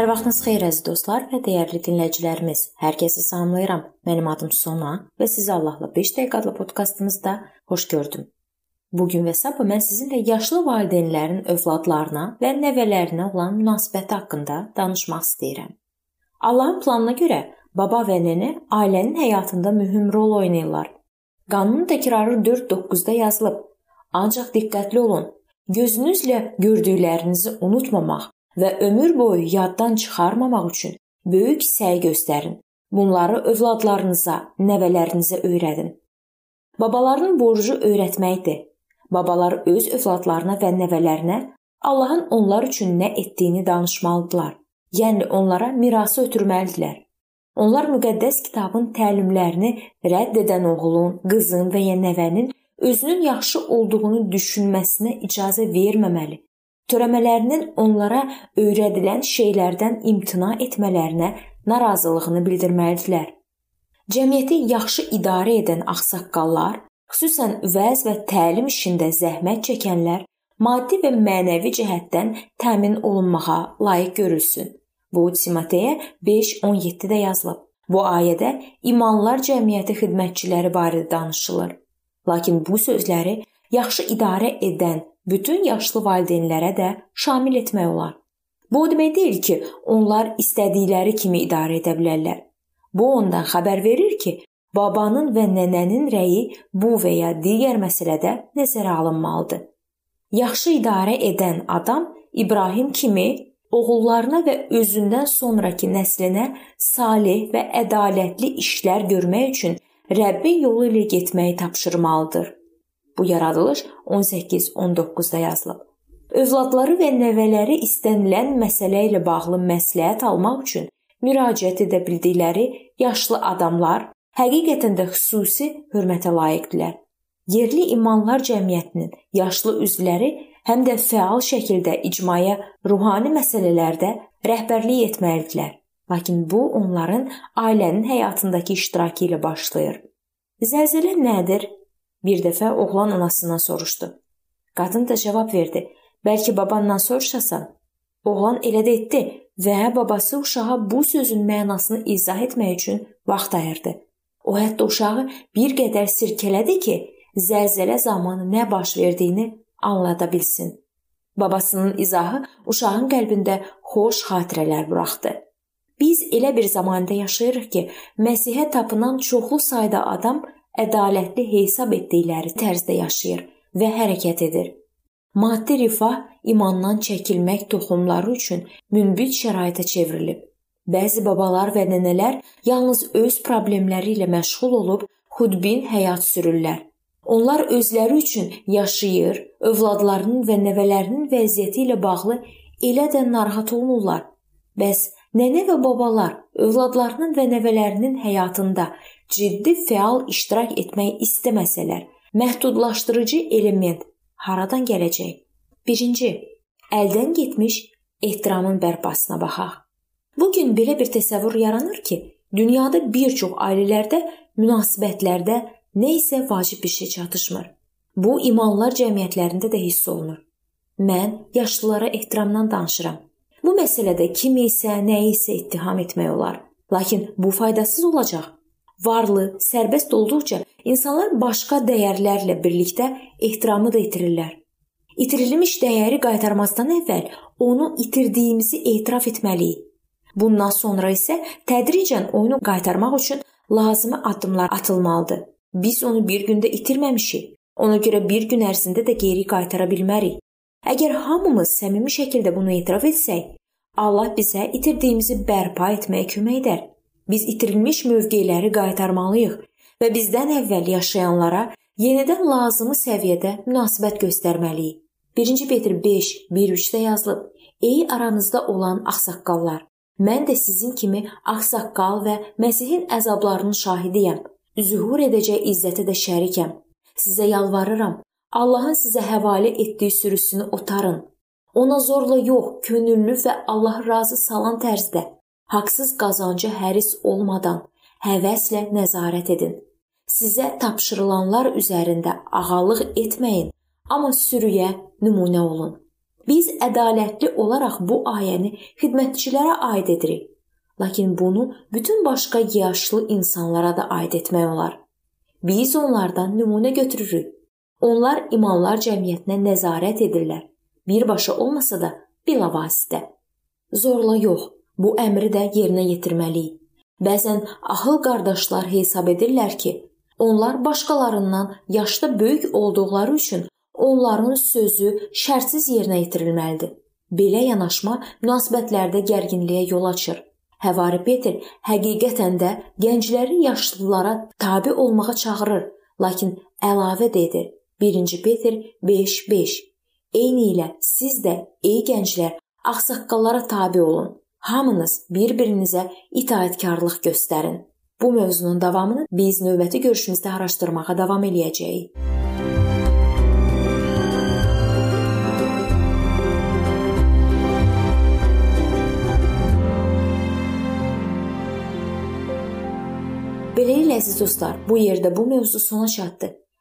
Hər vaxtınız xeyir əziz dostlar və dəyərli dinləyicilərimiz. Hər kəsi salamlayıram. Mənim adım Sona və sizi Allahla 5 dəqiqə adlı podkastımızda xoş gördüm. Bu gün və sabah mən sizinlə yaşlı valideynlərin övladlarına və nəvələrinə olan münasibəti haqqında danışmaq istəyirəm. Allahın planına görə baba və nənə ailənin həyatında mühüm rol oynayırlar. Qanun təkrarı 4.9-da yazılıb. Ancaq diqqətli olun. Gözünüzlə gördüklərinizi unutmamaq və ömür boyu yaddan çıxarmamaq üçün böyük səy göstərin. Bunları övladlarınıza, nəvələrinizə öyrədin. Babaların borcu öyrətməkdir. Babalar öz övladlarına və nəvələrinə Allahın onlar üçün nə etdiyini danışmalıdırlar. Yəni onlara mirası ötürməlidirlər. Onlar müqəddəs kitabın təlimlərini rədd edən oğlun, qızın və ya nəvənin özünün yaxşı olduğunu düşünməsinə icazə verməməli törəmələrinin onlara öyrədilən şeylərdən imtina etmələrinə narazılığını bildirməlidirlər. Cəmiyyəti yaxşı idarə edən ağsaqqallar, xüsusən vəz və təlim işində zəhmət çəkənlər maddi və mənəvi cəhətdən təmin olunmağa layiq görülsün. Bu Timoteyə 5:17-də yazılıb. Bu ayədə imanlar cəmiyyəti xidmətçiləri barədə danışılır. Lakin bu sözləri yaxşı idarə edən bütün yaşlı valideynlərə də şamil etmək olar. Bu o demək deyil ki, onlar istədikləri kimi idarə edə bilərlər. Bu ondan xəbər verir ki, babanın və nənənin rəyi bu və ya digər məsələdə nəzərə alınmalıdır. Yaxşı idarə edən adam İbrahim kimi oğullarına və özündən sonrakı nəslinə salih və ədalətli işlər görmək üçün Rəbbin yolu ilə getməyi tapşırmalıdır. Bu yaradılış 18-19-da yazılıb. Övladları və nəvələri istənilən məsələ ilə bağlı məsləhət almaq üçün müraciət edə bildikləri yaşlı adamlar həqiqətən də xüsusi hörmətə layiqdirlər. Yerli imanlar cəmiyyətinin yaşlı üzvləri həm də fəal şəkildə icmaya ruhani məsələlərdə rəhbərlik etməlidirlər. Lakin bu onların ailənin həyatındakı iştirakı ilə başlayır. Zəlzələ nədir? Bir dəfə oğlan anasından soruşdu. Qadın da cavab verdi. Bəlkə babandan soruşasan. Oğlan elə də etdi və babası uşağa bu sözün mənasını izah etmək üçün vaxt ayırdı. O hətta uşağı bir qədər sirkələdi ki, zəlzələ zamanı nə baş verdiyini anlada bilsin. Babasının izahı uşağın qəlbində xoş xatirələr buraxdı. Biz elə bir zamanda yaşayırıq ki, Məsihə tapınan çoxlu sayda adam ədalətli hesab etdikləri tərzdə yaşayır və hərəkət edir. Maddi rifah imandan çəkilmək toxumları üçün münbit şəraitə çevrilib. Bəzi babalar və nənələr yalnız öz problemləri ilə məşğul olub xudbin həyat sürürlər. Onlar özləri üçün yaşayır, övladlarının və nəvələrinin vəziyyəti ilə bağlı elə də narahat olmurlar. Bəs nənə və babalar övladlarının və nəvələrinin həyatında ciddi fəal iştirak etmək istəməsələr, məhdudlaşdırıcı element haradan gələcək? 1-ci, əldən getmiş ehtiramın bərpasına baxaq. Bu gün belə bir təsəvvür yaranır ki, dünyada bir çox ailələrdə münasibətlərdə nə isə vacib bir şey çatışmır. Bu imanlar cəmiyyətlərində də hiss olunur. Mən yaşlılara ehtiramdan danışıram. Məsələdə kimi isə, nəyi isə ittiham etmək olar. Lakin bu faydasız olacaq varlı, sərbəst olduqca insanlar başqa dəyərlərlə birlikdə ehtiramı da itirirlər. İtirilmiş dəyəri qaytarmazdan əvvəl onu itirdiyimizi etiraf etməliyik. Bundan sonra isə tədricən onu qaytarmaq üçün lazımi addımlar atılmalıdır. Biz onu bir gündə itirməmişik. Ona görə bir gün ərzində də geri qaytara bilmərik. Əgər hamımız səmimi şəkildə bunu etiraf etsək, Allah bizə itirdiyimizi bərpa etməyə kömək edər. Biz itirilmiş mövqeləri qaytarmalıyıq və bizdən əvvəl yaşayanlara yenidən lazımi səviyyədə münasibət göstərməliyik. 1-ci Petr 5, 1-3-də yazılıb: Ey aranızda olan ağsaqqallar, mən də sizin kimi ağsaqqal və Məsihin əzablarının şahidiyəm. Zühur edəcək izzətə də şərikəm. Sizə yalvarıram, Allahın sizə həvalə etdiyi sürüsünü otarın. Ona zorla yox, könüllü və Allah razı salan tərzdə haqsız qazanca həris olmadan həvəslə nəzarət edin. Sizə tapşırılanlar üzərində ağalıq etməyin, amma sürüyə nümunə olun. Biz ədalətli olaraq bu ayəni xidmətçilərə aid edirik. Lakin bunu bütün başqa yaşlı insanlara da aid etmək olar. Biz onlardan nümunə götürürük. Onlar imanlar cəmiyyətinə nəzarət edirlər. Birbaşa olmasa da bilavasitə. Zorla yox, bu əmri də yerinə yetirməliyik. Bəzən ahıl qardaşlar hesab edirlər ki, onlar başqalarından yaşda böyük olduqları üçün onların sözü şərtsiz yerinə yetirilməlidir. Belə yanaşma münasibətlərdə gərginliyə yol açır. Həvari Peter həqiqətən də gəncləri yaşlılara tabe olmağa çağırır, lakin əlavə də edir. 1-ci Peter 5:5 Eynilə siz də ey gənclər ağsaqqallara tabe olun. Hamınız bir-birinizə itaatkarlıq göstərin. Bu mövzunun davamını biz növbəti görüşümüzdə araşdırmağa davam eləyəcəyik. Beləliklə əziz dostlar, bu yerdə bu mövzu sona çatdı.